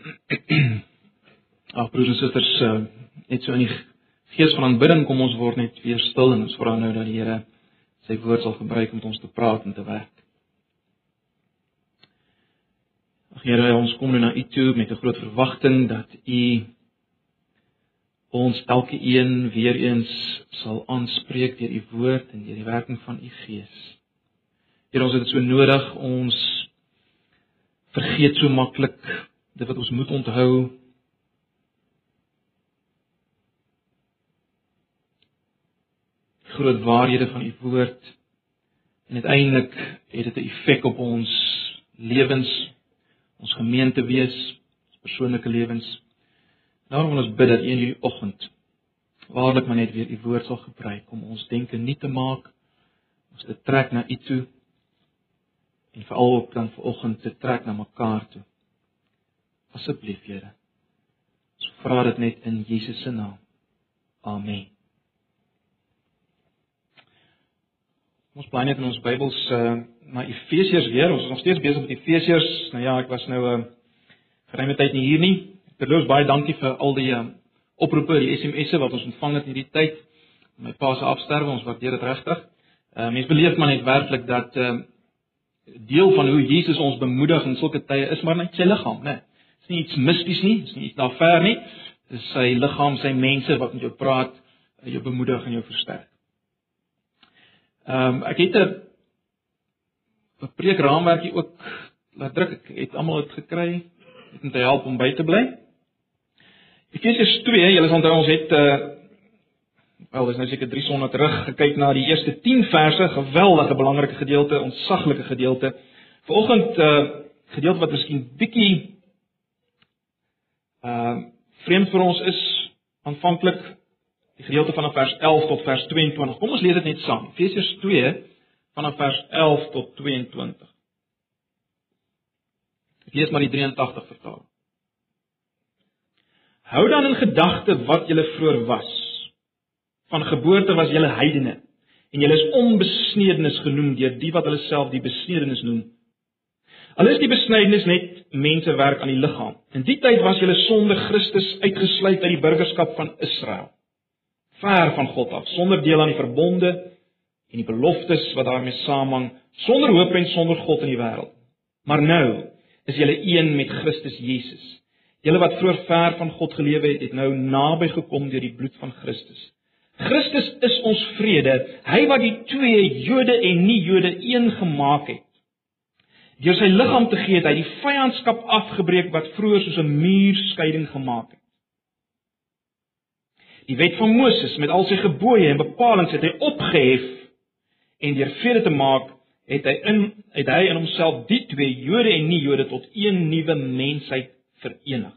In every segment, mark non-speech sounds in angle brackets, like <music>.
<clears throat> Ag broers en susters, uh, net so in die gees van aanbidding kom ons word net weer stil en ons vra nou dat die Here sy woord sal gebruik om ons te praat en te werk. Ag Here, ons kom nou na U toe met 'n groot verwagting dat U ons elke een weer eens sal aanspreek deur U woord en deur die werking van U Gees. Here, ons het dit so nodig, ons vergeet so maklik dit wat ons moet onthou groot waarhede van u woord en uiteindelik het dit 'n effek op ons lewens, ons gemeente wees, ons persoonlike lewens. Daarom wil ons bid dat u in hierdie oggend waarlik maar net weer u woord sal gebruik om ons denke nuut te maak, ons te trek na u toe en veral ook dan vanoggend te trek na mekaar toe. Asseblief, Here. Ons vra dit net in Jesus se naam. Amen. Ons bly net in ons Bybels uh, na Efesiërs weer. Ons is nog steeds besig met Efesiërs. Nou ja, ek was nou 'n uh, eh, geruime tyd nie hier nie. Terloops baie dankie vir al die uh, oproepe, die SMS'e wat ons ontvang het hierdie tyd. My pa se afsterwe, ons waardeer dit regtig. Uh, mens beleef maar net werklik dat uh, deel van hoe Jesus ons bemoedig in sulke tye is maar net sy liggaam, né? Dit nie iets misties nie, dit is nie iets daar ver nie. Dit is sy liggaam, sy mense wat met jou praat, jou bemoedig en jou versterk. Ehm um, ek het 'n 'n preekraamwerkie ook laat druk. Ek het almal dit gekry om te help om by te bly. Efesiërs 2, julle onthou ons het uh wel, dis nou seker 300 terug gekyk na die eerste 10 verse, geweldige belangrike gedeelte, ontsaglike gedeelte. Vanoggend uh gedeelte wat miskien bietjie uh vreemd vir ons is aanvanklik die gedeelte van vers 11 tot vers 22. Kom ons lees dit net saam. Efesiërs 2 vanaf vers 11 tot 22. Ek lees maar die 83 vertaling. Hou dan in gedagte wat julle vroeër was. Van geboorte was julle heidene en julle is onbesnedenis genoem deur die wat hulle self die besnedenis noem. Al is die besnedenis net mensewerk aan die liggaam. In die tyd was julle sonder Christus uitgesluit uit die burgerskap van Israel ver van God af, sonder deel aan die verbonde en die beloftes wat daarmee saamhang, sonder hoop en sonder God in die wêreld. Maar nou is julle een met Christus Jesus. Julle wat vroeër ver van God gelewe het, het nou naby gekom deur die bloed van Christus. Christus is ons vrede, hy wat die twee Jode en nie-Jode een gemaak het. Deur sy liggaam te gee het hy die vyandskap afgebreek wat vroeër soos 'n muur skeiding gemaak het. Die wet van Moses met al sy gebooie en bepalinge het hy opgehef en deur vrede te maak het hy in het hy in homself die twee Jode en nie-Jode tot een nuwe mensheid verenig.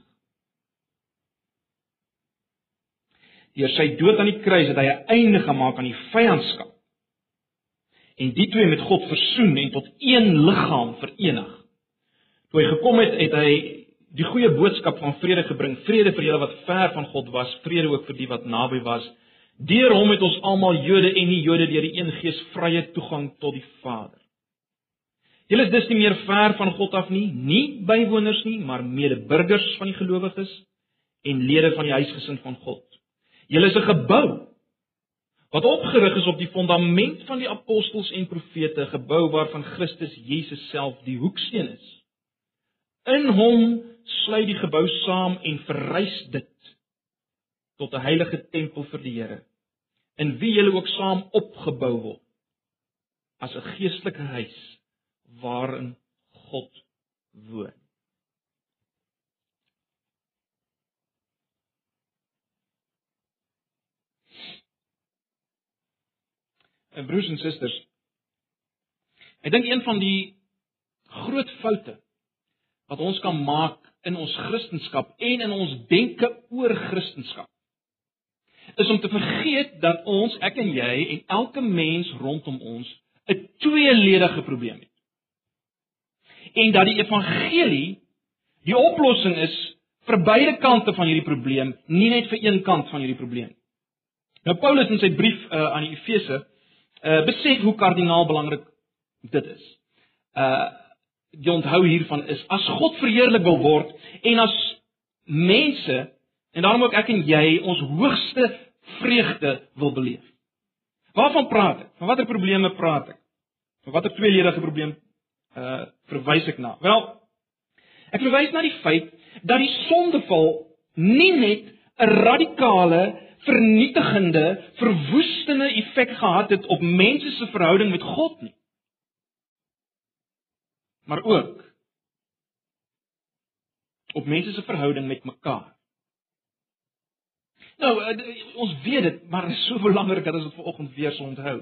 Deur sy dood aan die kruis het hy 'n einde gemaak aan die vyandskap en die twee met God versoen en tot een liggaam verenig. Toe hy gekom het, het hy die goeie boodskap van vrede gebring, vrede vir julle wat ver van God was, vrede ook vir die wat naby was. Deur hom het ons almal Jode en nie Jode deur die een Gees vrye toegang tot die Vader. Julle is dus nie meer ver van God af nie, nie bywoners nie, maar medeburgers van die gelowiges en lede van die huisgesin van God. Julle is 'n gebou wat opgerig is op die fondament van die apostels en profete, gebou waarvan Christus Jesus self die hoeksteen is. In hom sluit die gebou saam en verrys dit tot 'n heilige tempel vir die Here in wie julle ook saam opgebou word as 'n geestelike huis waarin God woon. En broers en susters, ek dink een van die groot foute wat ons kan maak in ons kristendom en in ons denke oor kristendom is om te vergeet dat ons, ek en jy en elke mens rondom ons 'n tweeledige probleem het. En dat die evangelie die oplossing is vir beide kante van hierdie probleem, nie net vir een kant van hierdie probleem nie. Nou Paulus in sy brief uh, aan die Efese uh, besef hoe kardinaal belangrik dit is. Uh die onthou hiervan is as God verheerlik wil word en as mense en daarom ook ek en jy ons hoogste vreugde wil beleef. Waarvan praat ek? Van watter probleme praat ek? Van watter tweeledige probleem uh verwys ek na? Wel, ek verwys na die feit dat die sondeval nie net 'n radikale vernietigende, verwoestende effek gehad het op mense se verhouding met God nie. Maar ook op mense se verhouding met mekaar. Nou, eh, ons weet dit, maar dit is so belangrik dat ons dit vanoggend weer sou onthou.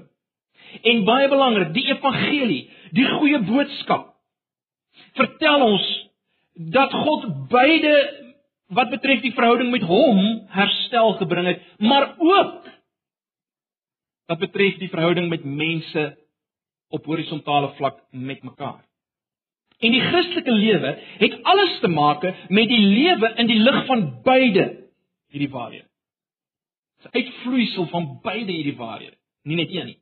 En baie belangrik, die evangelie, die goeie boodskap vertel ons dat God beide wat betref die verhouding met hom herstel gebring het, maar ook wat betref die verhouding met mense op horisontale vlak met mekaar. En die Christelike lewe het alles te maak met die lewe in die lig van beide hierdie waarhede. Dit is uitvloeisel van beide hierdie waarhede, nie net een nie.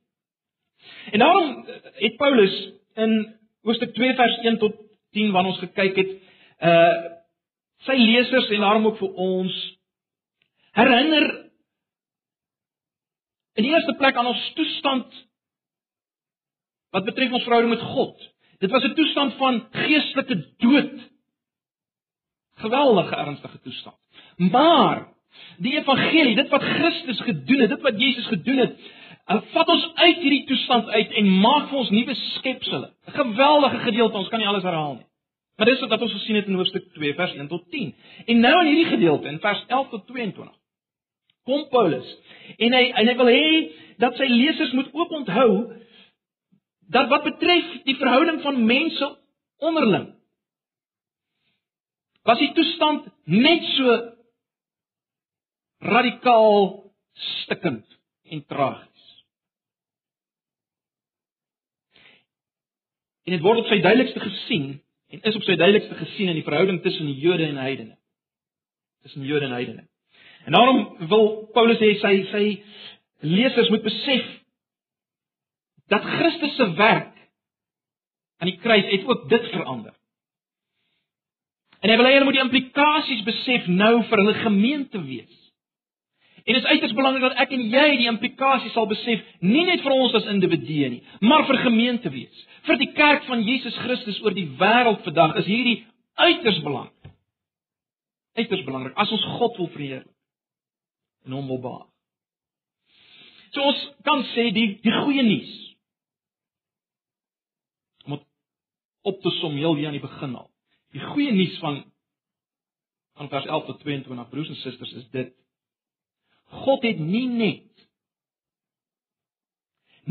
En daarom het Paulus in Hoofstuk 2 vers 1 tot 10 wanneer ons gekyk het, uh sy lesers en daarom ook vir ons herinner in die eerste plek aan ons toestand wat betref ons verhouding met God. Dit was 'n toestand van geestelike dood. Geweldige ernstige toestand. Maar die evangelie, dit wat Christus gedoen het, dit wat Jesus gedoen het, uh, vat ons uit hierdie toestand uit en maak vir ons nuwe skepsels. 'n Geweldige gedeelte, ons kan nie alles herhaal nie. Maar dis wat ons gesien het in hoofstuk 2 vers 1 tot 10. En nou in hierdie gedeelte in vers 11 tot 22 kom Paulus en hy en hy wil hê dat sy lesers moet ook onthou dat wat betref die verhouding van mense onderling was die toestand net so radikaal stikkend en tragies. En dit word op sy duidelikste gesien en is op sy duidelikste gesien in die verhouding tussen die Jode en heidene. Tussen Jode en heidene. En daarom wil Paulus hê sy sy lesers moet besef dat Christus se werk aan die kruis het ook dit verander. En hy wil hê hulle moet die implikasies besef nou vir hulle gemeente wees. En dit is uiters belangrik dat ek en jy die implikasies sal besef, nie net vir ons as individue nie, maar vir gemeente wees. Vir die kerk van Jesus Christus oor die wêreld vandag is hierdie uiters belangrik. Uiters belangrik as ons God wil verheerlik en hom wil behaag. So ons kan sê die die goeie nuus om op te som heel hier aan die begin al. Die goeie nuus van van vers 11 tot 22 broers en susters is dit God het nie net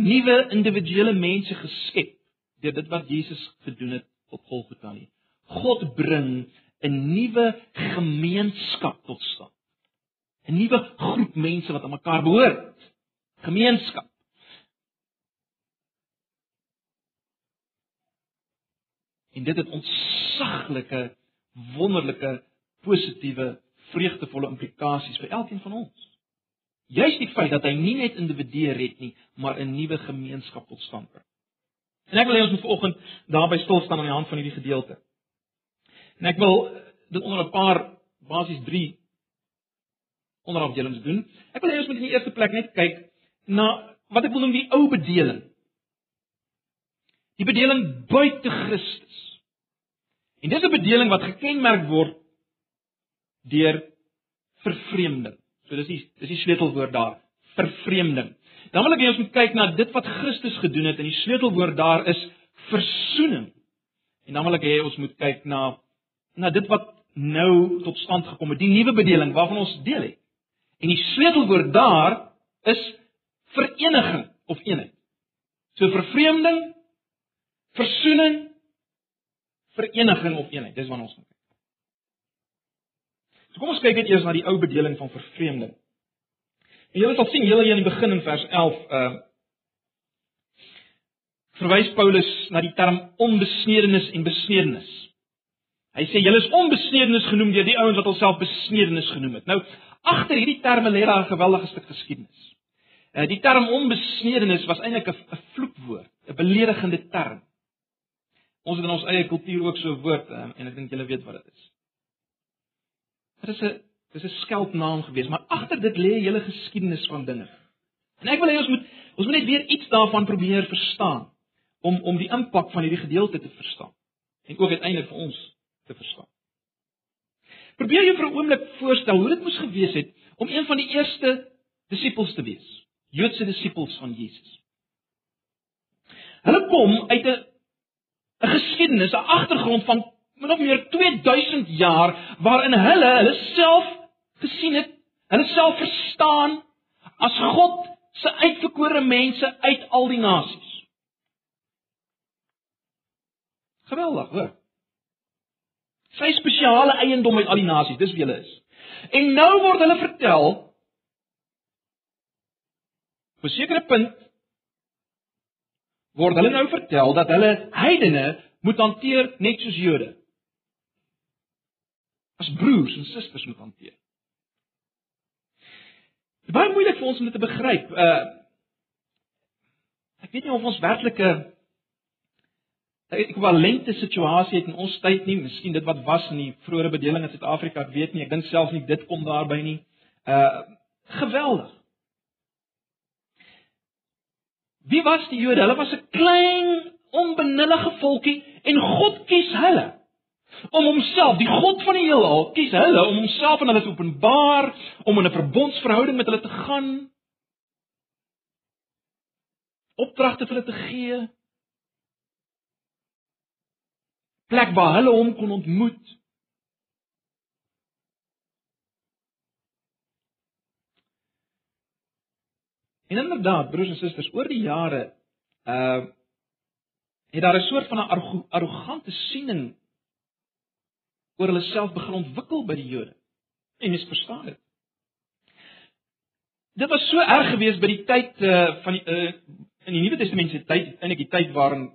nuwe individuele mense geskep deur dit wat Jesus gedoen het op Golgotha nie. God bring 'n nuwe gemeenskap tot stand. 'n Nuwe groep mense wat aan mekaar behoort. Gemeenskap. En dit het ontsaglike, wonderlike, positiewe, vreugdevolle implikasies vir elkeen van ons. Juist die feit dat hy nie net individue red nie, maar 'n nuwe gemeenskap tot stand bring. En ek wil hê ons moet vanoggend daarby stil staan aan die hand van hierdie gedeelte. En ek wil dit onder 'n paar basies 3 onderafdelings doen. Ek wil hê ons moet in die eerste plek net kyk na wat ek wil noem die ou bedeling. Die bedeling buite Christus. En dis 'n bedeling wat gekenmerk word deur vervreemding. So dis die dis die sleutelwoord daar, vervreemding. Dan wil ek hê ons moet kyk na dit wat Christus gedoen het en die sleutelwoord daar is versoening. En dan wil ek hê ons moet kyk na na dit wat nou tot stand gekom het, die nuwe bedeling waarvan ons deel het. En die sleutelwoord daar is vereniging of eenheid. So vervreemding, versoening, vereniging of eenheid. Dis wat ons moet So kom ons kyk net eers na die ou bedeling van vervreemding. En julle sal sien julle hier in die begin in vers 11 uh verwys Paulus na die term onbesnedenis en besnedenis. Hy sê julle is onbesnedenis genoem deur die ouens wat hulself besnedenis genoem het. Nou agter hierdie terme lê daar 'n geweldige stuk geskiedenis. Uh die term onbesnedenis was eintlik 'n vloekwoord, 'n beledigende term. Ons het in ons eie kultuur ook so 'n woord um, en ek dink julle weet wat dit is. Dit is 'n dis 'n skeldnaam gewees, maar agter dit lê hele geskiedenis van dinge. En ek wil hê ons moet ons moet net weer iets daarvan probeer verstaan om om die impak van hierdie gedeelte te verstaan en ook uiteindelik vir ons te verstaan. Probeer jou vir 'n oomblik voorstel hoe dit moes gewees het om een van die eerste disippels te wees, Joodse disippels van Jesus. Hulle kom uit 'n 'n geskiedenis, 'n agtergrond van min of meer 2000 jaar waarin hulle hulle self gesien het, hulle self verstaan as God se uitverkore mense uit al die nasies. Geweldig, hoor. Sy spesiale eiendom uit al die nasies, dis wie hulle is. En nou word hulle vertel op 'n sekere punt word hulle nou vertel dat hulle heidene moet hanteer net soos Jode. As broers en susters moet hanteer. Dit is baie moeilik vir ons om dit te begryp. Uh ek weet nie of ons werklike 'n ekwivalente situasie het in ons tyd nie, miskien dit wat was in die vroeëre bedeling in Suid-Afrika, ek weet nie, ek dink selfs nie dit kom daarby nie. Uh geweldig. Wie was die Jode? Hulle was 'n klein, onbenullige volkie en God kies hulle om homself, die God van die heelal, kies hulle om homself aan hulle te openbaar, om in 'n verbondsverhouding met hulle te gaan, opdragte vir hulle te gee, plek waar hulle hom kon ontmoet. En inderdaad, broers en susters, oor die jare uh het daar 'n soort van 'n arrogante siening oor hulle self begin ontwikkel by die Jode. En mens verstaan dit. Dit was so erg geweest by die tyd uh van die uh in die Nuwe Testament se tyd, eintlik die tyd waarin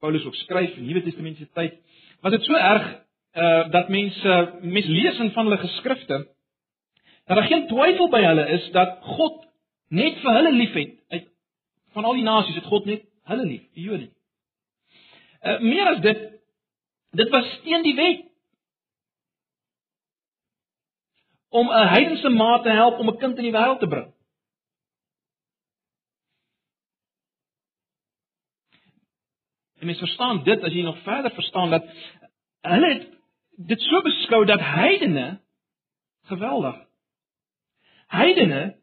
Paulus ook skryf in die Nuwe Testament se tyd, was dit so erg uh dat mense mense lees in van hulle geskrifte dat daar geen twyfel by hulle is dat God net vir hulle liefhet uit van al die nasies het God net hulle lief, die Jode. Uh meer as dit dit was teen die wet om 'n heidense ma te help om 'n kind in die wêreld te bring. En mens verstaan dit as jy nog verder verstaan dat hulle het dit so beskou dat heidene geweldig. Heidene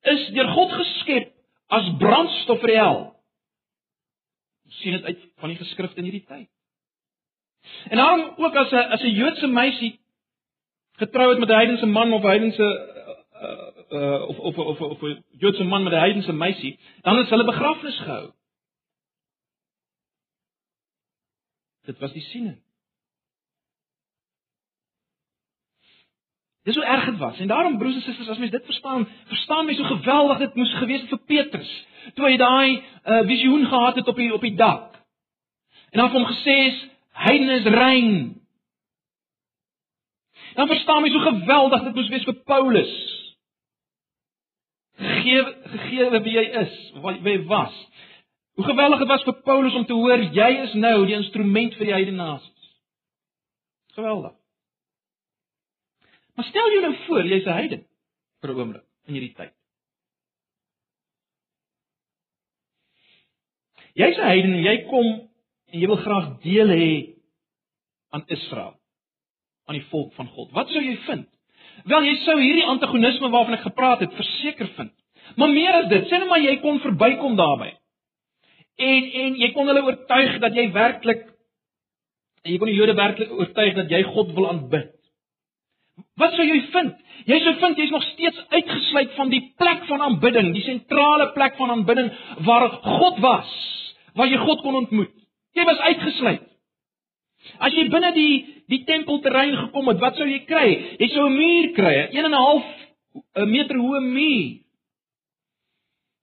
is deur God geskep as brandstof vir die hel. Ons sien dit uit van die geskrifte in hierdie tyd. En dan ook as 'n as 'n Joodse meisie getrou het met 'n heidense man of 'n heidense uh, uh, of of of of 'n Joodse man met 'n heidense meisie, dan is hulle begrafnis gehou. Dit was die siening. Dis hoe erg dit was. En daarom broers en susters, as mens dit verstaan, verstaan mens hoe geweldig dit moes gewees het vir Petrus toe hy daai uh, visioen gehad het op die op die dak. En dan het hom gesê is heidene is rein. Dan verstaan mens hoe geweldig dit moes wees vir Paulus. Gegee gegee wie hy is, wat hy was. Hoe geweldig dit was vir Paulus om te hoor jy is nou die instrument vir die heidene nasies. Geweldig. Maar stel jou nou voor jy's 'n heiden vir 'n oomblik in hierdie tyd. Jy's 'n heiden en jy kom en jy wil graag deel hê aan Israel, aan die volk van God. Wat sou jy vind? Wel, jy sou hierdie antagonisme waarvan ek gepraat het, verseker vind. Maar meer as dit, sê net maar jy kon verbykom daarbye. En en jy kon hulle oortuig dat jy werklik jy kon die Jode werklik oortuig dat jy God wil aanbid. Wat sou jy vind? Jy sou vind jy's nog steeds uitgesluit van die plek van aanbidding, die sentrale plek van aanbidding waar God was, waar jy God kon ontmoet. Jy was uitgesluit. As jy binne die die tempelterrein gekom het, wat sou jy kry? Jy sou 'n muur kry, 1 en 'n half 'n meter hoë muur.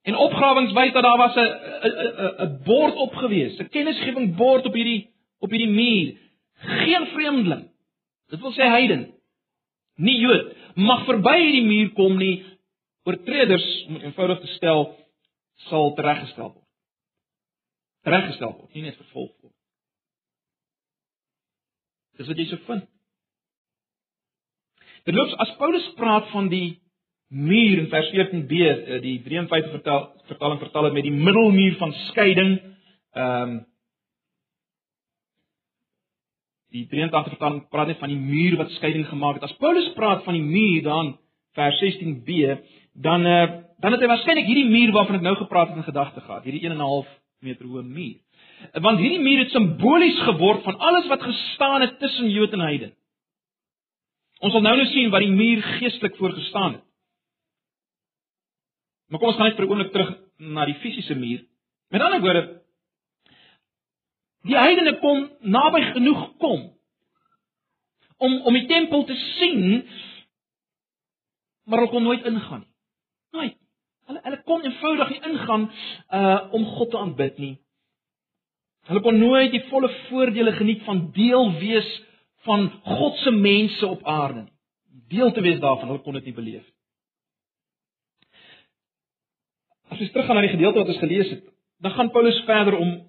En opgrawings wys dat daar was 'n 'n 'n bord opgewees, 'n kennisgewing bord op hierdie op hierdie muur. Geen vreemdeling. Dit wil sê heiden. Nie Jood mag verby hierdie muur kom nie. Oortreders, om eenvoudig te stel, sal tereggestel word. Tereggestel word, nie net vervolg. Dis wat jy so vind. Terloops, as Paulus praat van die muur in vers 14b, eh, die 53 vertaal vertaling vertaal dit met die middelmuur van skeiding. Ehm um, die 83 vertaling praat net van die muur wat skeiding gemaak het. As Paulus praat van die muur dan vers 16b, dan uh, dan het hy waarskynlik hierdie muur waarvan ek nou gepraat het in gedagte gehad, hierdie 1.5 meter hoë muur. Want hierdie muur het simbolies geword van alles wat gestaan het tussen Jood en Heiden. Ons sal nou nou sien wat die muur geestelik voorgestaan het. Maar kom ons gaan net vir 'n oomblik terug na die fisiese muur. Met ander woorde, die heidene kon naby genoeg kom om om die tempel te sien, maar hulle kon nooit ingaan nie. Nooit. Hulle hulle kon eenvoudig nie ingaan uh om God te aanbid nie. Hulle kon nooit die volle voordele geniet van deel wees van God se mense op aarde nie. Deel te wees daarvan, hulle kon dit nie beleef nie. As ons teruggaan na die gedeelte wat ons gelees het, dan gaan Paulus verder om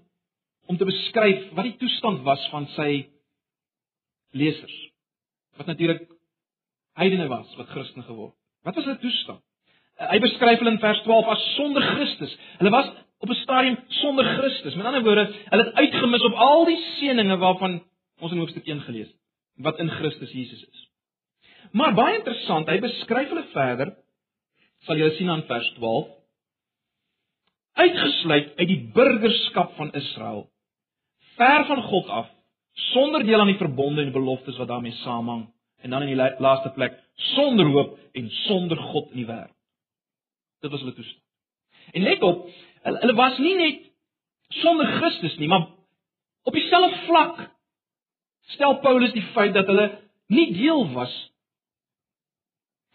om te beskryf wat die toestand was van sy lesers. Wat natuurlik heidene was wat Christen geword. Wat was hulle toestand? Hy beskryf hulle in vers 12 as sonder Christus. Hulle was op 'n stadium sonder Christus. Met ander woorde, hulle het uitgemis op al die seënings waarvan ons in hoofstuk 1 gelees het wat in Christus Jesus is. Maar baie interessant, hy beskryf hulle verder. Sal jy sien aan vers 12 uitgesluit uit die burgerskap van Israel, ver van God af, sonder deel aan die verbonde en beloftes wat daarmee saamhang, en dan in die laaste plek, sonder hoop en sonder God in die wêreld. Dit was hulle toestand. En let op, hulle, hulle was nie net sonder Christus nie, maar op dieselfde vlak stel Paulus die feit dat hulle nie deel was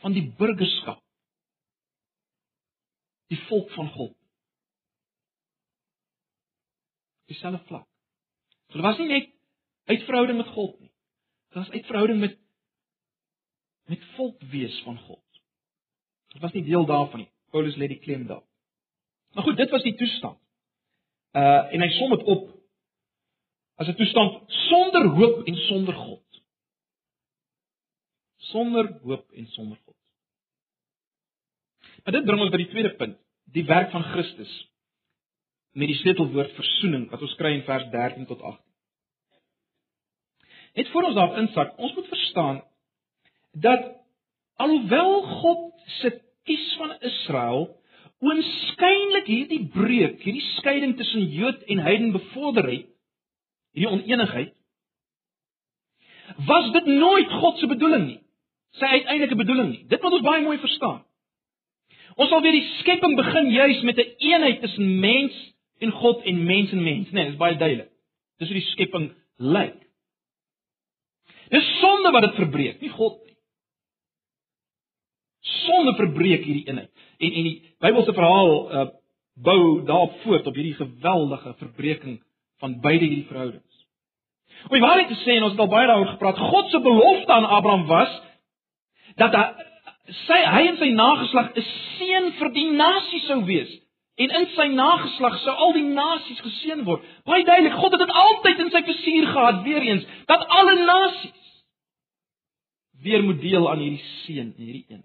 van die burgerskap die volk van God dieselfde vlak. So, dit was nie net uitverhouding met God nie. Dit was uitverhouding met met volk wees van God. Dit was nie deel daarvan nie. Paulus lê die klem daar. Maar goed, dit was die toestand. Uh en hy som dit op as 'n toestand sonder hoop en sonder God. Sonder hoop en sonder God. Maar dit bring ons by die tweede punt, die werk van Christus met die sleutelwoord versoening wat ons kry in vers 13 tot 18. Net voor ons daar insak, ons moet verstaan dat alhoewel God se kies van Israel oënskynlik hierdie breuk, hierdie skeiding tussen Jood en heiden bevorder het, hierdie oneenigheid, was dit nooit God se bedoeling nie. Sy uiteindelike bedoeling nie. Dit moet ons baie mooi verstaan. Ons sal weer die skepping begin juis met 'n een eenheid tussen mens en God en mens en mens, nee, is baie duidelik. Dis hoe die skepping lyk. Dis sonde wat dit verbreek, nie God nie. Sonde verbreek hierdie eenheid. En en die Bybelse verhaal uh bou daarop voort op hierdie geweldige verbreeking van beide hierdie verhoudings. Die waarheid te sê en ons het al baie daaroor gepraat, God se belofte aan Abraham was dat hy sy hy en sy nageslag 'n seën vir die nasie sou wees. En in sy nageslag sou al die nasies geseën word. Baie duidelik, God het dit altyd in sy visie gehad, weer eens, dat alle nasies weer moet deel aan hierdie seën en hierdie een.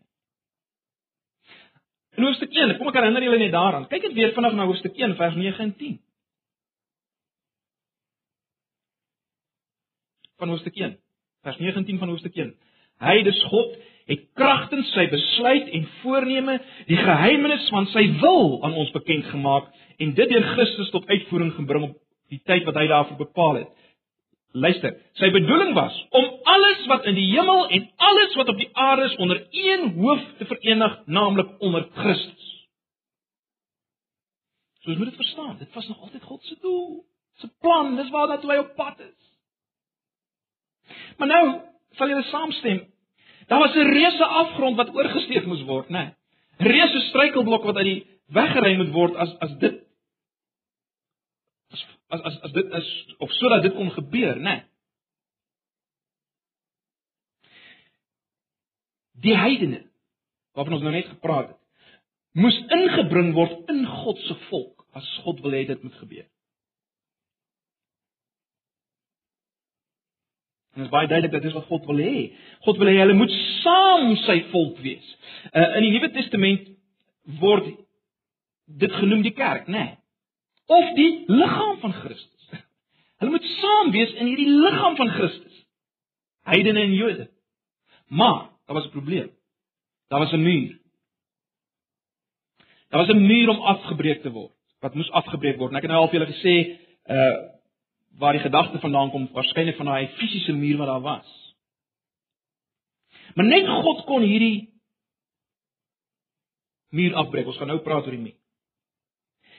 In hoofstuk 1, kom ek herinner julle net daaraan. Kyk dit weer vinnig na hoofstuk 1 vers 9 en 10. Van hoofstuk 1, vers 9 en 10 van hoofstuk 1. Hy dis God het kragtens sy besluit en voorneme die geheimenis van sy wil aan ons bekend gemaak en dit deur Christus tot uitvoering gebring op die tyd wat hy daarvoor bepaal het. Luister, sy bedoeling was om alles wat in die hemel en alles wat op die aarde is onder een hoof te verenig, naamlik onder Christus. So jy moet dit verstaan, dit was nog altyd God se doel, se plan, dis waar dat hy op pad is. Maar nou, sal julle saamstem, Daar was 'n reuse afgrond wat oorgesteek moes word, né? Nee. Reuse struikelblok wat uit die weg gery moet word as as dit as as as, dit is of sodat dit kon gebeur, né? Nee. Die heidene waarvan ons nou net gepraat het, moes ingebring word in God se volk as God wil hê dit moet gebeur. En dit is baie duidelik dat dis wat God wil hê. God wil hê hulle moet saam sy volk wees. Uh, in die Nuwe Testament word dit genoem die kerk, né? Nee. Of die liggaam van Christus. Hulle moet saam wees in hierdie liggaam van Christus. Heidene en Jode. Maar daar was 'n probleem. Daar was 'n muur. Daar was 'n muur om afgebreek te word. Wat moes afgebreek word? En ek het nou al vir julle gesê, uh waar die gedagte vandaan kom, waarskynlik van daai fisiese muur wat daar was. Maar net God kon hierdie muur afbreek. Ons gaan nou praat oor die muur.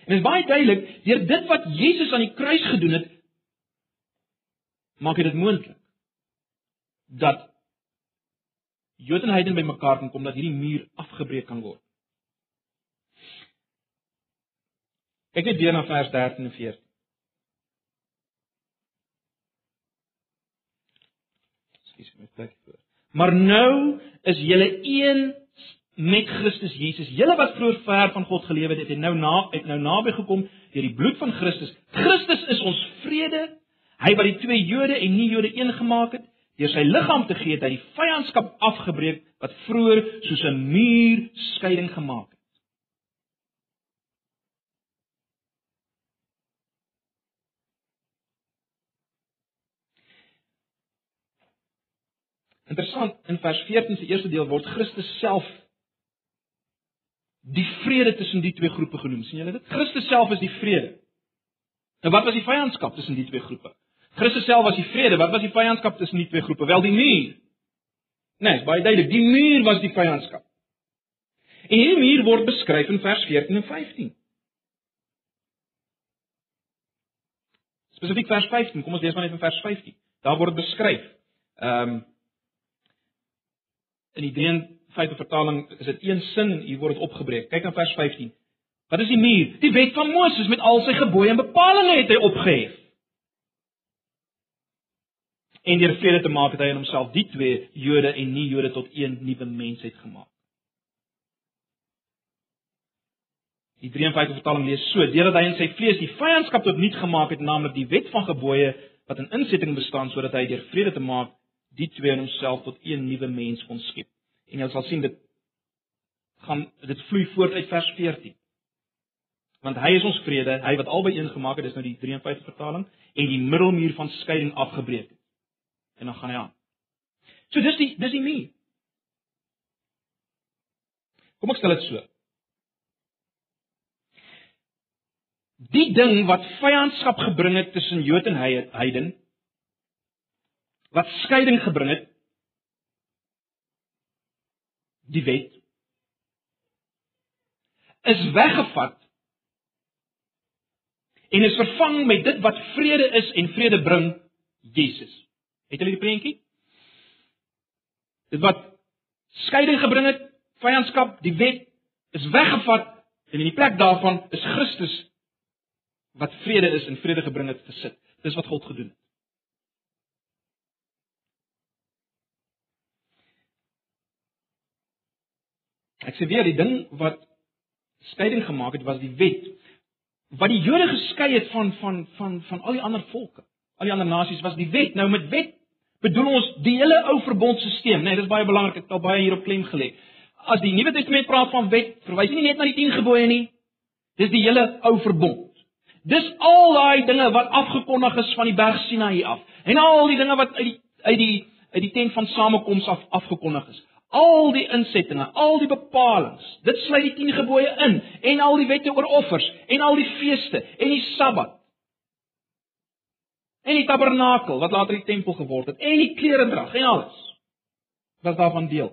En dit is baie duidelik, deur dit wat Jesus aan die kruis gedoen het, maak dit moontlik dat Jode en heidene bymekaar kan kom dat hierdie muur afgebreek kan word. Kyk net weer na vers 13 en 14. Skus my plek voor. Maar nou is julle een met Christus Jesus. Julle wat vroeër ver van God geleef het, het nou na het nou naby gekom deur die bloed van Christus. Christus is ons vrede. Hy wat die twee Jode en nie Jode een gemaak het, deur sy liggaam te gee, het hy die vyandskap afgebreek wat vroeër soos 'n muur skeiding gemaak het. Interessant, in vers 14 se eerste deel word Christus self die vrede tussen die twee groepe genoem. sien julle dit? Christus self is die vrede. Nou wat was die vyandskap tussen die twee groepe? Christus self was die vrede. Wat was die vyandskap tussen die twee groepe? Wel die muur. Nee, baie duidelik, die muur was die vyandskap. En hierdie muur word beskryf in vers 14 en 15. Spesifiek vers 15. Kom ons lees maar net in vers 15. Daar word beskryf. Ehm um, in die 53 vertaling is dit een sin en hier word dit opgebreek. Kyk na vers 15. Wat is die muur? Die wet van Moses met al sy gebooie en bepalinge het hy opgehef en deur vrede te maak het hy in homself die twee Jode en nie Jode tot een nuwe mensheid gemaak. Die 53 vertaling lees so: Deurdat hy in sy vlees die vyandskap tot niet gemaak het, naamlik die wet van gebooie wat in insetting bestaan sodat hy deur vrede te maak die twee in homself tot een nuwe mens kon skep. En jy sal sien dit gaan dit vloei voort uit vers 14. Want hy is ons vrede, hy wat albei een gemaak het, dis nou die 53 vertaling en die middelmuur van skeiding afgebreek het en dan gaan hy aan. So dis die dis die muur. Kom ek stel dit so. Die ding wat vyandskap gebring het tussen Jood en heiden wat skeiding gebring het die wet is weggevat en is vervang met dit wat vrede is en vrede bring Jesus Het julle die prentjie? Dit wat skeiding gebring het, vyandskap, die wet is weggevat en in die plek daarvan is Christus wat vrede is en vrede gebring het gesit. Dis wat God gedoen het. Ek sê weer die ding wat skeiding gemaak het was die wet wat die Jode geskei het van van van van al die ander volke. Al die ander nasies was die wet. Nou met wet bedoel ons die hele ou verbondstelsel, né? Nee, dis baie belangrik. Ek het al baie hierop klem gelê. As die Nuwe Testament praat van wet, verwys hy nie net na die 10 gebooie nie. Dis die hele ou verbond. Dis al daai dinge wat afgekondig is van die berg Sinaï af. En al die dinge wat uit die uit die uit die tent van samekoms af afgekondig is. Al die insettinge, al die bepalinge. Dit sluit die 10 gebooie in en al die wette oor offers en al die feeste en die Sabbat en die tabernakel wat later die tempel geword het en die kleredrag en alles was daarvan deel.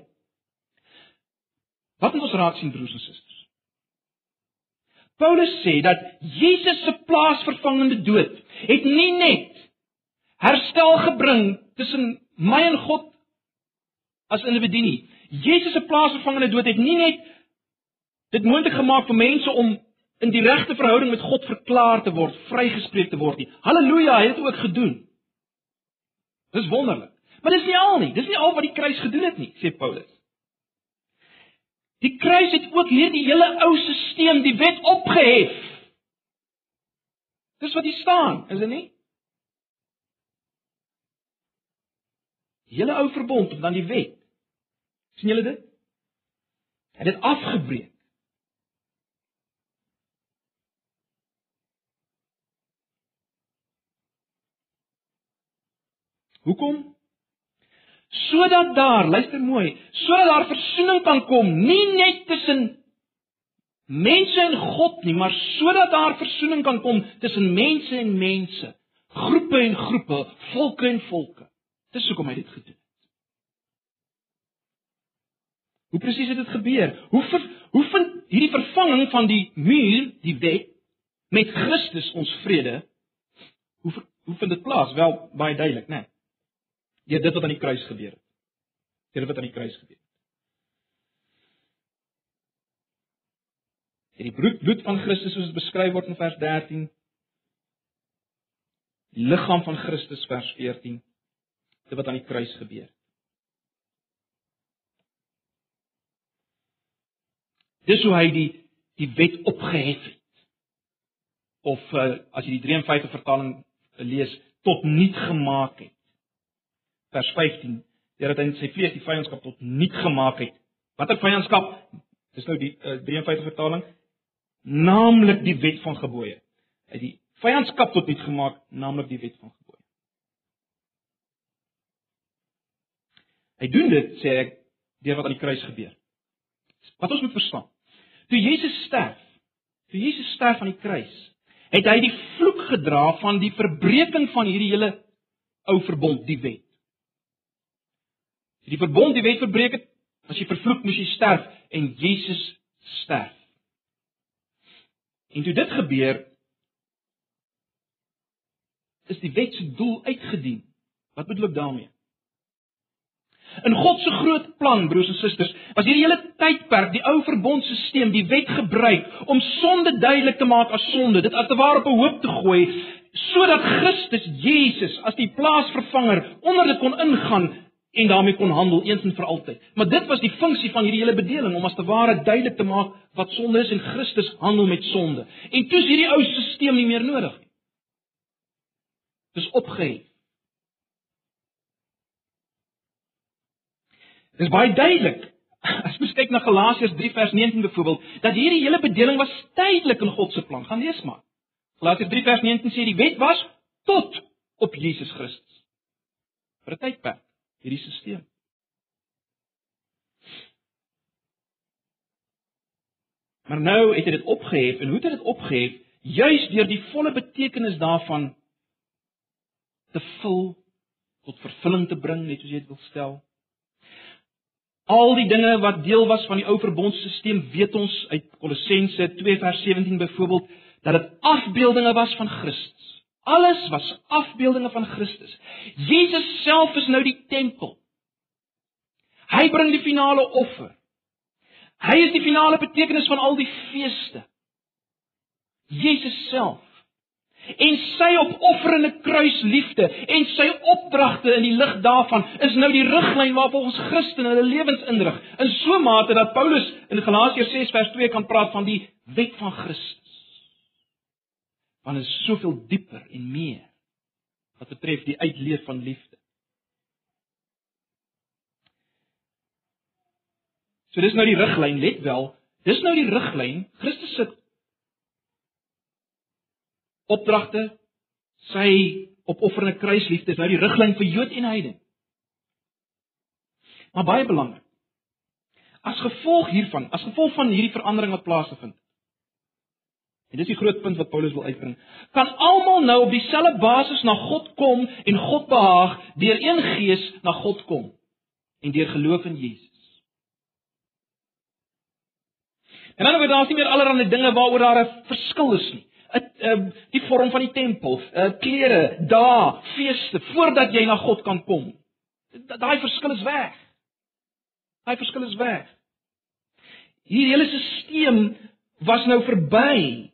Wat moet ons raak sien broers en susters? Paulus sê dat Jesus se plaasvervangende dood het nie net herstel gebring tussen my en God as individu nie. Jesus se plaasvervangende dood het nie net dit moontlik gemaak vir mense om in die regte verhouding met God verklaar te word, vrygespreek te word nie. Halleluja, hy het dit ook gedoen. Dis wonderlik. Maar dis nie al nie. Dis nie al wat die kruis gedoen het nie, sê Paulus. Die kruis het ook hierdie hele ou stelsel, die wet opgehef. Dis wat hier staan, is dit nie? Die hele ou verbond en dan die wet. Sien julle dit? Hy het dit afgebreek. Hoekom? Sodat daar, luister mooi, sodat daar versoening kan kom, nie net tussen mense en God nie, maar sodat daar versoening kan kom tussen mense en mense, groepe en groepe, volke en volke. Dis hoekom hy dit gedoen het. Hoe presies het dit gebeur? Hoe ver, hoe vind hierdie vervanging van die muur, die wet met Christus ons vrede? Hoe hoe vind dit plaas? Wel baie duidelik, né? Nee deur dit wat aan die kruis gebeur het. Deur wat aan die kruis gebeur het. En die bloed bloed van Christus soos dit beskryf word in vers 13 die liggaam van Christus vers 14 dit wat aan die kruis gebeur het. Dis hoe hy die die wet opgehef het. Of uh, as jy die 53 vertaling lees tot niet gemaak het vers 15, deurdat hy sy vlees die vyandskap tot niet gemaak het. Watter vyandskap? Dis nou die uh, 53 vertaling, naamlik die wet van gebooie. Hy het die vyandskap tot niet gemaak, naamlik die wet van gebooie. Hy doen dit, sê ek, deur wat aan die kruis gebeur. Wat ons moet verstaan. Toe Jesus sterf, toe Jesus sterf aan die kruis, het hy die vloek gedra van die verbreeking van hierdie hele ou verbond, die wet. Die verbond, die wet verbreek het, as jy vervloek moes jy sterf en Jesus sterf. En toe dit gebeur, is die wet se doel uitgedien. Wat bedoel ek daarmee? In God se groot plan, broers en susters, was hierdie hele tydperk, die ou verbondstelsel, die wet gebruik om sonde duidelik te maak as sonde, dit as te ware op 'n hoop te gooi sodat Christus Jesus as die plaasvervanger onder dit kon ingaan en daarmee kon handel eens en vir altyd. Maar dit was die funksie van hierdie hele bedeling om as te ware duidelik te maak wat sonde is en Christus handel met sonde. En toe is hierdie ou stelsel nie meer nodig nie. Dis opgehef. Dis baie duidelik. <laughs> As jy kyk na Galasiërs 3 vers 19 byvoorbeeld, dat hierdie hele bedeling was tydelik in God se plan. Gaan lees maar. Galasiërs 3 vers 19 sê die wet was tot op Jesus Christus. vir 'n tydperk hierdie stelsel. Maar nou het hy dit opgehef en hoe het hy dit opgehef? Juis deur die volle betekenis daarvan te vul tot vervulling te bring, net soos jy dit wil stel. Al die dinge wat deel was van die ou verbondstelsel, weet ons uit Kolossense 2 vers 17 byvoorbeeld, dat dit afbeeldinge was van Christus. Alles was afbeeldinge van Christus. Jesus self is nou die tempel. Hy bring die finale offer. Hy is die finale betekenis van al die feeste. Jesus self. En sy opofferende kruisliefde en sy opdragte in die lig daarvan is nou die riglyn waarop ons Christene hulle lewens inrig. In so 'n mate dat Paulus in Galasiërs 6 vers 2 kan praat van die wet van Christus want dit is soveel dieper en meer wat betref die uitleef van liefde. So dis nou die riglyn, let wel, dis nou die riglyn, Christus se opdragte, sy opofferende kruisliefde is nou die riglyn vir Jood en Heiden. Maar baie belangrik. As gevolg hiervan, as gevolg van hierdie verandering wat plaasgevind het, En dis die groot punt wat Paulus wil uitbring. Kan almal nou op dieselfde basis na God kom en God behaag deur een gees na God kom en deur geloof in Jesus. En dan word daar nie meer allerlei dinge waaroor daar 'n verskil is nie. 'n die vorm van die tempel, 'n klere, dae, feeste voordat jy na God kan kom. Daai verskil is weg. Daai verskil is weg. Hierdie hele stelsel was nou verby.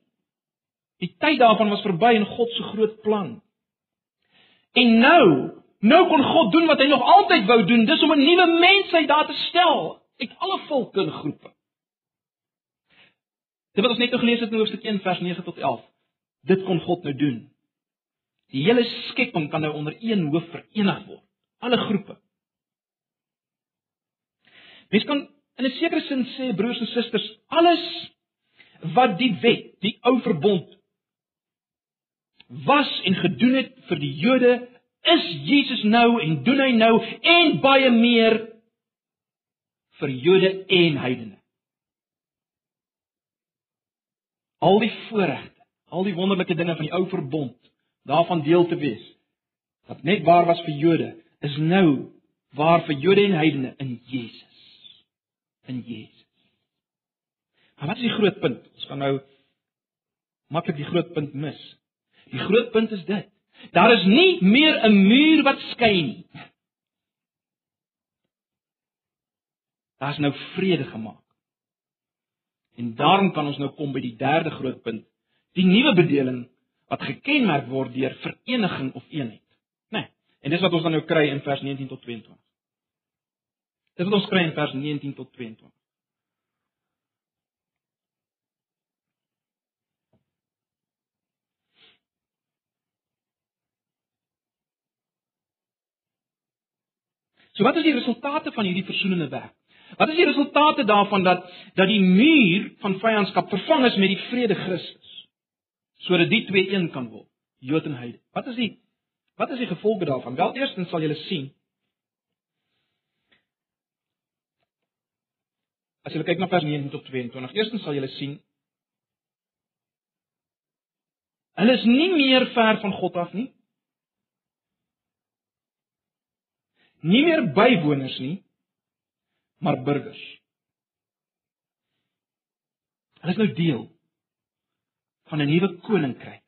Die tyd daarvan was verby in God se groot plan. En nou, nou kon God doen wat hy nog altyd wou doen, dis om 'n nuwe mensheid daar te stel uit alle volke en groepe. Dit wat ons net nou gelees het in Hoofstuk 1 vers 9 tot 11. Dit kon God nou doen. Die hele skepping kan nou onder een hoof verenig word. Alle groepe, Mens kan in 'n sekere sin sê broers en susters, alles wat die wet, die ou verbond was en gedoen het vir die Jode, is Jesus nou en doen hy nou en baie meer vir Jode en heidene. Al die voorregte, al die wonderlike dinge van die ou verbond, daarvan deel te wees wat net waar was vir Jode, is nou waar vir Jode en heidene in Jesus. In Jesus. Maar wat is die groot punt? Ons gaan nou maklik die groot punt mis. Die groot punt is dit. Daar is nie meer 'n muur wat skei nie. Daar's nou vrede gemaak. En daarom kan ons nou kom by die derde groot punt. Die nuwe bedeling wat gekenmerk word deur vereniging of eenheid. Né? Nee, en dis wat ons dan nou kry in vers 19 tot 22. Dis wat ons kry in vers 19 tot 22. So wat is die resultate van hierdie versoenende werk? Wat is die resultate daarvan dat dat die muur van vyandskap vervang is met die vrede Christus? Sodat die twee een kan word, Jood en Heide. Wat is die wat is die gevolge daarvan? Wel eerstens sal julle sien As jy kyk na vers 19 tot 22, eerstens sal jy sien hulle is nie meer ver van God af nie. Nie meer bywoners nie, maar burgers. Hulle is nou deel van 'n nuwe koninkryk.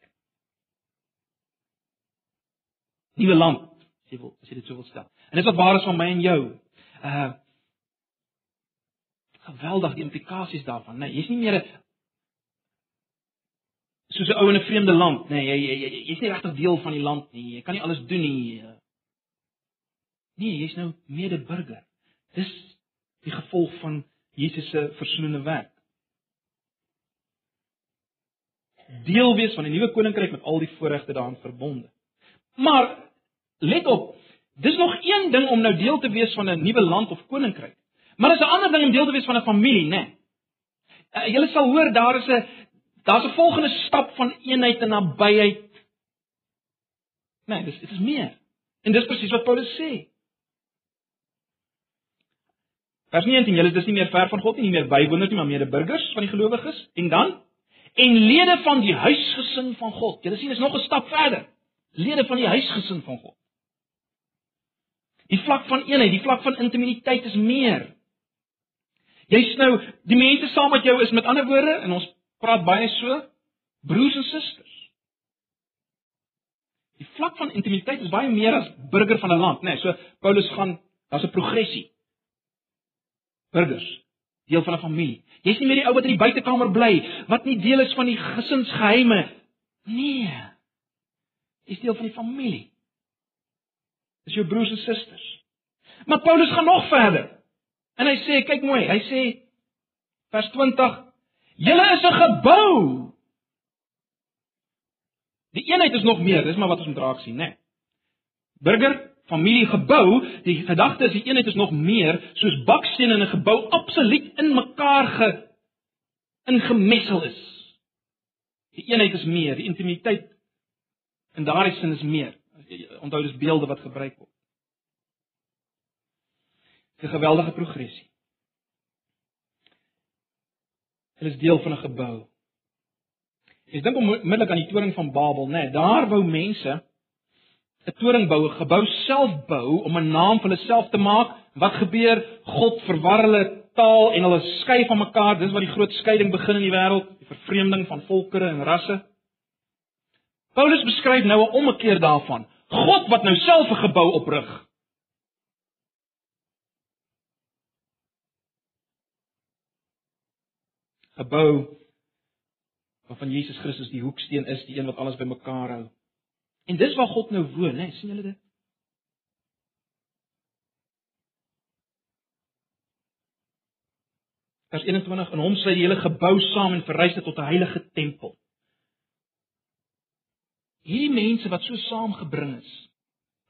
Nuwe land, as jy wil, as jy dit so wil stel. En dis wat waar is van my en jou. Uh geweldig die implikasies daarvan, nee, jy's nie meer 'n soos 'n ou in 'n vreemde land, nee, jy jy jy's nie regtig deel van die land nie. Jy kan nie alles doen nie. Nee, jy's nou medeburger. Dis die gevolg van Jesus se versoenende werk. Deel wees van 'n nuwe koninkryk met al die voorregte daaraan verbonde. Maar let op, dis nog een ding om nou deel te wees van 'n nuwe land of koninkryk. Maar dis 'n ander ding om deel te wees van 'n familie, né? Nee. Uh, Julle sal hoor daar is 'n daar's 'n volgende stap van eenheid en nabyheid. Nee, dis dit is meer. En dis presies wat Paulus sê. Vers 19, julle is dus nie meer ver van God nie, nie meer bywoners nie, maar medeburgers van die gelowiges en dan en lede van die huisgesin van God. Julle sien, is nog 'n stap verder. Lede van die huisgesin van God. Die vlak van eenheid, die vlak van intimiteit is meer. Jy's nou die mense saam met jou is met ander woorde en ons praat baie so broers en susters. Die vlak van intimiteit is baie meer as burger van 'n land, né? Nee, so Paulus gaan daar's 'n progressie. Burgers, deel van 'n familie. Jy's nie meer die ou wat in die buitekamer bly, wat nie deel is van die gesinsgeheime nee. Jy's deel van die familie. Dis jou broers en susters. Maar Paulus gaan nog verder. En hy sê, kyk mooi, hy sê vers 20: Julle is 'n gebou. Die eenheid is nog meer, dis maar wat ons moet raak sien, né? Nee. Burger, familie, gebou, die gedagte is die eenheid is nog meer, soos bakstene in 'n gebou absoluut in mekaar ge ingemessel is. Die eenheid is meer, die intimiteit in daardie sin is meer. Onthou dis beelde wat gebruik word. 'n geweldige progressie. Hulle is deel van 'n gebou. Ek dink onmiddellik aan die toring van Babel, né? Nee, daar wou mense 'n toring bou, 'n gebou self bou om 'n naam vir hulle self te maak. Wat gebeur? God verwar hulle taal en hulle skei van mekaar. Dis waar die groot skeiding begin in die wêreld, die vervreemding van volkere en rasse. Paulus beskryf nou 'n ommekeer daarvan. God wat nou self 'n gebou oprig. gebou waarvan Jesus Christus die hoeksteen is, die een wat alles bymekaar hou. En dis waar God nou woon, hè, sien julle dit? Vers 21 in hom sluit die hele gebou saam en verrys dit tot 'n heilige tempel. Hierdie mense wat so saamgebring is,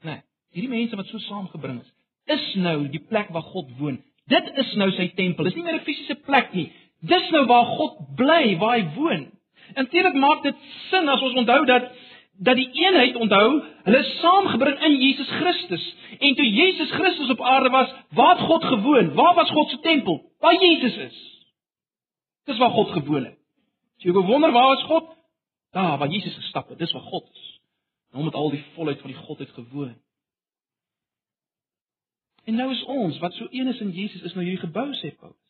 né? Nee, hierdie mense wat so saamgebring is, is nou die plek waar God woon, Dit is nou sy tempel. Dis nie meer 'n fisiese plek nie. Dis nou waar God bly, waar hy woon. Natuurlik maak dit sin as ons onthou dat dat die eenheid onthou, hulle is saamgebring in Jesus Christus. En toe Jesus Christus op aarde was, waar het God gewoon? Waar was God se tempel? Waar Jesus is. Dis waar God gewoon het. As jy wonder waar is God? Daar waar Jesus gestap het, dis waar God is. Nou met al die volheid van die Godheid gewoon. En nou is ons wat so een is in Jesus is nou hierdie gebou sê Paulus.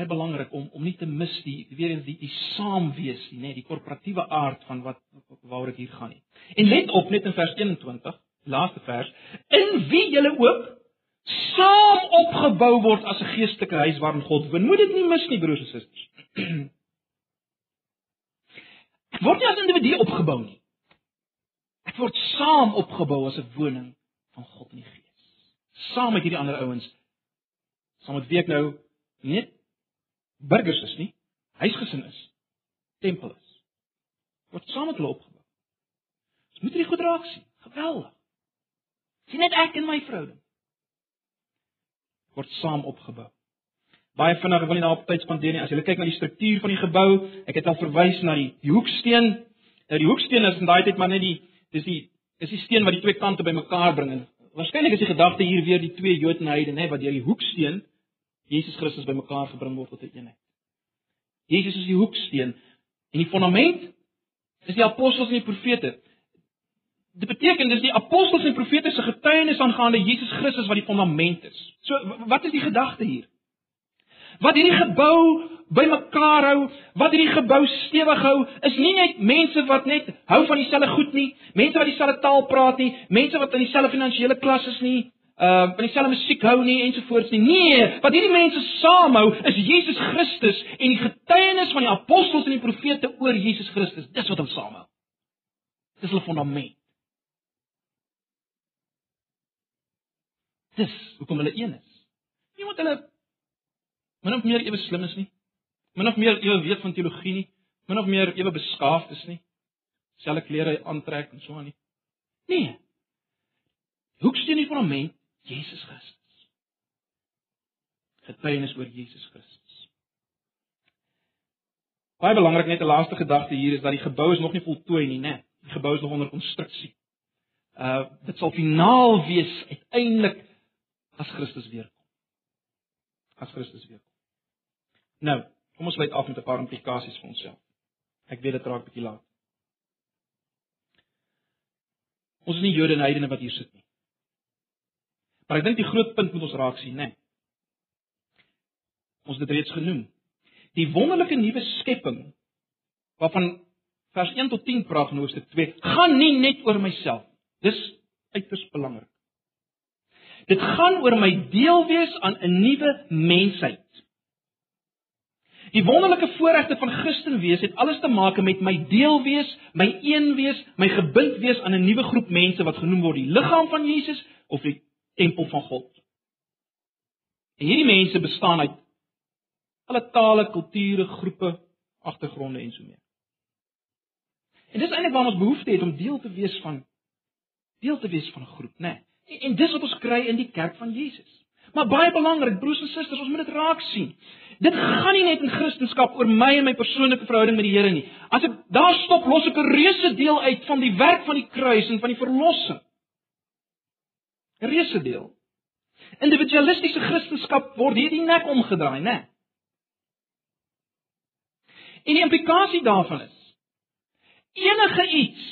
Baie belangrik om om nie te mis die weer eens die die saamwees nie, nê, die korporatiewe aard van wat waaroor dit hier gaan nie. En let op net in vers 21, laaste vers, in wie julle ook saam opgebou word as 'n geestelike huis waarin God woon. Moet dit nie mis nie, broers en susters. <clears throat> Ek word nie as individu opgebou nie. Ek word saam opgebou as 'n woning van God in die Gees. Saam met hierdie ander ouens. Saam met wie ek nou net burgers is nie, huisgesin is, tempel is. Word saam met hulle opgebou. Ons moet hierdie goed raak sien. Geweldig. Sien net ek en my verhouding word saam opgebou. Baie vinnig wil nie daarop tyd spandeer nie. As jy kyk na die struktuur van die gebou, ek het al verwys na die, die hoeksteen. Nou die hoeksteen is in daai tyd maar net die dis die is die steen wat die twee kante bymekaar bring. Waarskynlik is die gedagte hier weer die twee Jodenheide, nê, wat deur die hoeksteen Jesus Christus bymekaar gebring word tot 'n eenheid. Jesus is die hoeksteen en die fondament is die apostels en die profete. Dit beteken dis die apostels en profete se getuienis aangaande Jesus Christus wat die fondament is. So wat is die gedagte hier? Wat hierdie gebou bymekaar hou, wat hierdie gebou stewig hou, is nie net mense wat net hou van dieselfde goed nie, mense wat dieselfde taal praat nie, mense wat in dieselfde finansiële klas is nie, uh van dieselfde musiek hou nie ensovoorts nie. Nee, wat hierdie mense saamhou is Jesus Christus en die getuienis van die apostels en die profete oor Jesus Christus. Dis wat hulle saamhou. Dis hulle fondament. Dis hoekom hulle een is. Nie omdat hulle min of meer ewe slim is nie. Min of meer ewe weet van teologie nie. Min of meer ewe beskaafd is nie. Selfe klere aantrek en so aan nie. Nee. Hoeksteen die fondament Jesus Christus. Getuienis oor Jesus Christus. Baie belangrik net 'n laaste gedagte hier is dat die gebou is nog nie voltooi nie, né? Die gebou is nog onder konstruksie. Uh dit sal finaal wees uiteindelik as Christus weer kom. As Christus weer kom. Nou, kom ons sluit af met 'n paar implikasies vir onsself. Ek weet dit raak bietjie laat. Ons is nie Jode en heidene wat hier sit nie. Maar ek dink die groot punt moet ons raak sien, né? Ons het dit reeds genoem. Die wonderlike nuwe skepping waarvan vers 1 tot 10 praat in Hoofstuk 2, gaan nie net oor myself. Dis uiters belangrik. Dit gaan oor my deel wees aan 'n nuwe mensheid. Die wonderlike voorregte van Christen wees het alles te maak met my deel wees, my een wees, my gebind wees aan 'n nuwe groep mense wat genoem word die liggaam van Jesus of die tempel van God. En hierdie mense bestaan uit alle tale, kulture, groepe, agtergronde en so meer. En dis eintlik waar ons behoefte het om deel te wees van deel te wees van 'n groep, né? Nee. En, en dis wat ons kry in die kerk van Jesus. Maar baie belangrik, broers en susters, ons moet dit raak sien. Dit gaan nie net in Christendom oor my en my persoonlike verhouding met die Here nie. As ek daar stop, los ek 'n reuse deel uit van die werk van die kruis en van die verlossing. Reuse deel. Individualistiese Christendom word hier die nek omgedraai, né? En die implikasie daarvan is enige iets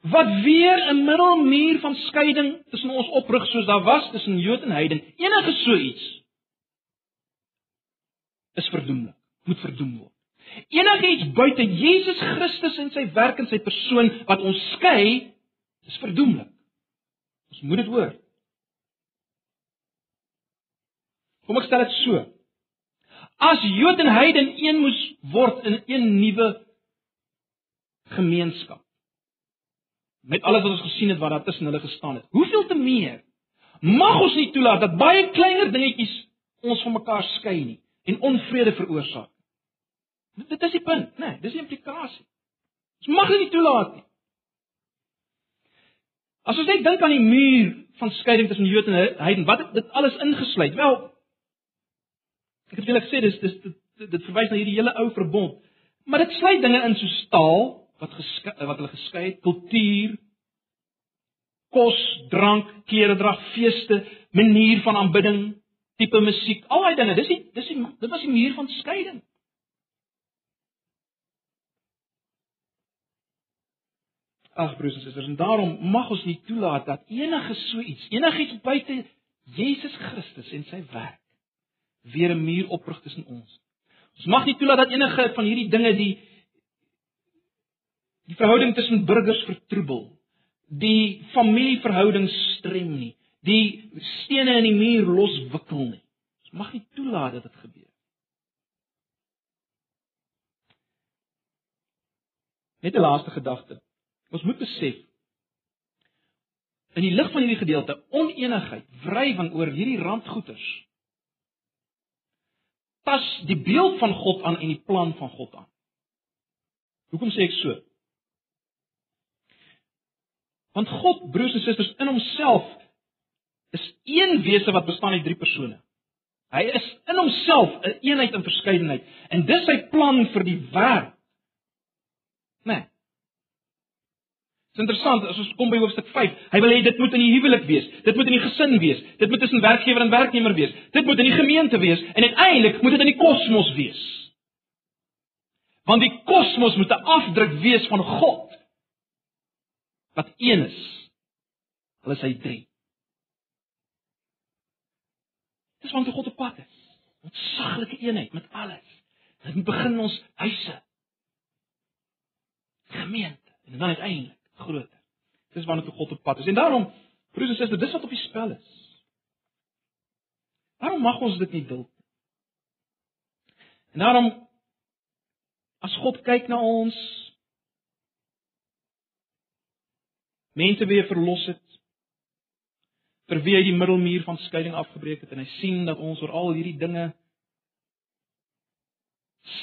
wat weer 'n middelmuur van skeiding tussen ons oprig soos daar was tussen Jood en heiden, enige so iets is verdoemlik, moet verdoem word. Enige iets buite Jesus Christus en sy werk en sy persoon wat ons skei, is verdoemlik. Ons moet dit hoor. Kom ek stel dit so. As Jood en Heiden een moes word in een nuwe gemeenskap. Met alles wat ons gesien het wat daar tussen hulle gestaan het. Hoeveel te meer mag ons nie toelaat dat baie kleiner dingetjies ons van mekaar skei nie en onvrede veroorsaak. Dit is die punt, né? Nee, dis die implikasie. Ons mag dit nie toelaat nie. As ons net dink aan die muur van skeiding tussen Jood en heiden, wat het dit alles ingesluit? Wel, ek het julle gesê dis dis dit, dit, dit verwys na hierdie hele ou verbond. Maar dit sluit dinge in soos taal wat geskei, wat hulle geskei het, kultuur, kos, drank, kleredrag, feeste, manier van aanbidding, tipe musiek, al daai dinge. Dis die dis die dit was die muur van skeiding. Ag broers en susters, en daarom mag ons nie toelaat dat enige so iets, enigiets buite Jesus Christus en sy werk weer 'n muur oprig tussen ons. Ons mag nie toelaat dat enige van hierdie dinge die die verhouding tussen burgers vertroebel, die familieverhoudings strem nie, die stene in die muur loswikkel nie. Ons mag nie toelaat dat dit gebeur. Net 'n laaste gedagte. Ons moet besef in die lig van hierdie gedeelte onenigheid, wrywing oor hierdie randgoeters pas die beeld van God aan en die plan van God aan. Hoekom sê ek so? Want God, broers en susters, in homself is een wese wat bestaan uit drie persone. Hy is in homself 'n een eenheid in verskeidenheid en dis sy plan vir die wêreld. Né? Nee. Dit is interessant as ons kom by hoofstuk 5. Hy wil hê dit moet in die huwelik wees. Dit moet in die gesin wees. Dit moet tussen werkgewer en werknemer wees. Dit moet in die gemeente wees en uiteindelik moet dit in die kosmos wees. Want die kosmos moet 'n afdruk wees van God wat een is. Hulle is hy drie. Dis want God op pad is. Met saglike eenheid met alles. Dit begin ons huise. Gemeente en dan uiteindelik groter. Dis waarna toe God op pad is. En daarom, broers en susters, dis wat op die spel is. Waarom mag ons dit nie duld nie? En daarom as God kyk na ons mense weer verlos het vir wie hy die middelmuur van skeiding afgebreek het en hy sien dat ons oor al hierdie dinge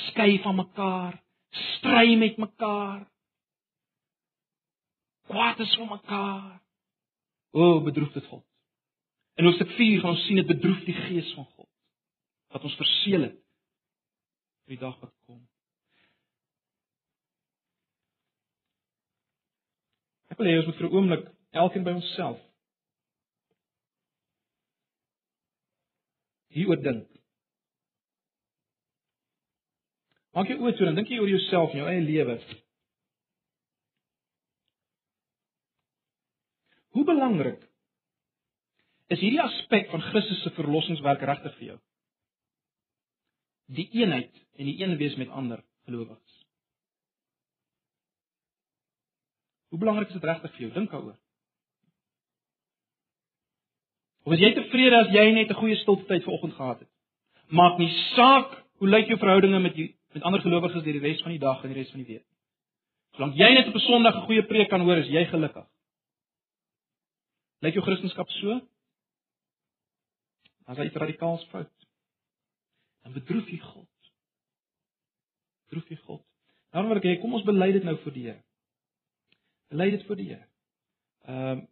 skei van mekaar, stry met mekaar, kwaad is vir mekaar. O, bedroef dit God. In Hoofstuk 4 gaan ons sien dit bedroef die gees van God wat ons verseël het vir die dag wat kom. Ek wil hê ons moet vir 'n oomblik elkeen by onsself hieroor dink. Maak jy oë toe en dink jy oor jouself en jou eie lewe. Hoe belangrik is hierdie aspek van Christus se verlossingswerk regtig vir jou? Die eenheid en die een wees met ander gelowiges. Hoe belangrik is dit regtig vir jou? Dink daaroor. Of is jy tevrede as jy net 'n goeie stilte tyd vanoggend gehad het? Maak nie saak hoe lyk jou verhoudinge met jou met ander gelowiges deur die res van die dag en die res van die week. Solank jy net op 'n Sondag 'n goeie preek kan hoor, is jy gelukkig. Lyk jou Christendom so? As hy radikaal fout. Dan bedroef jy God. Bedroef jy God. Daarom wil ek hê kom ons bely dit nou voor die Here. Bely dit voor die Here. Ehm um,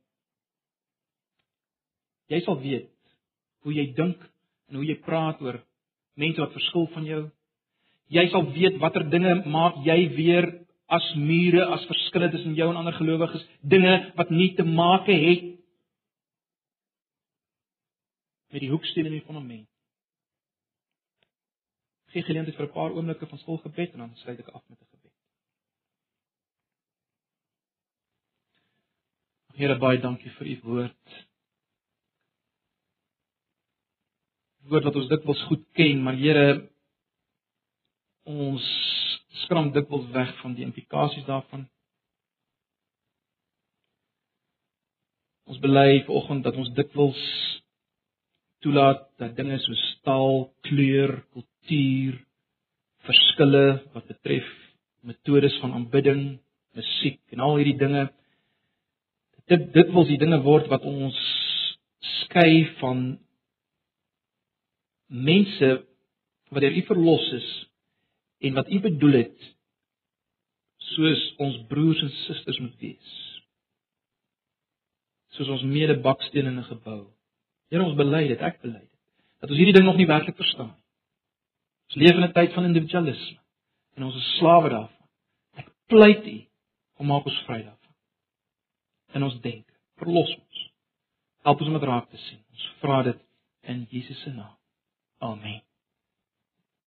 jy sal weet hoe jy dink en hoe jy praat oor mense wat verskil van jou. Jy sal weet watter dinge maak jy weer as mure, as verskille tussen jou en ander gelowiges, dinge wat nie te maak het met die hoeksteen in die fondament. Gee geleentheid vir 'n paar oomblikke van stil gebed en dan sluit ek af met 'n gebed. Here baie dankie vir u woord. Woord wat ons dikwels goed ken, maar Here ons skram dikwels weg van die implikasies daarvan. Ons bely vanoggend dat ons dikwels toelaat dat dinge soos taal, kleur, kultuur, verskille wat betref metodes van aanbidding, musiek en al hierdie dinge dit dit wil die dinge word wat ons skei van mense wat deur U verlos is en wat U bedoel het soos ons broers en susters moet wees. Soos ons mede-baksteen in 'n gebou. Here ons bely dit, ek bely dit. Dat ons hierdie ding nog nie werklik verstaan nie. Ons leef in 'n tyd van individualisme en ons is slawe daarvan. Ek pleit U om maak ons vry daarvan. En ons denk, verlos ons. Help ons om dit raak te sien. Ons vra dit in Jesus se naam. Amen.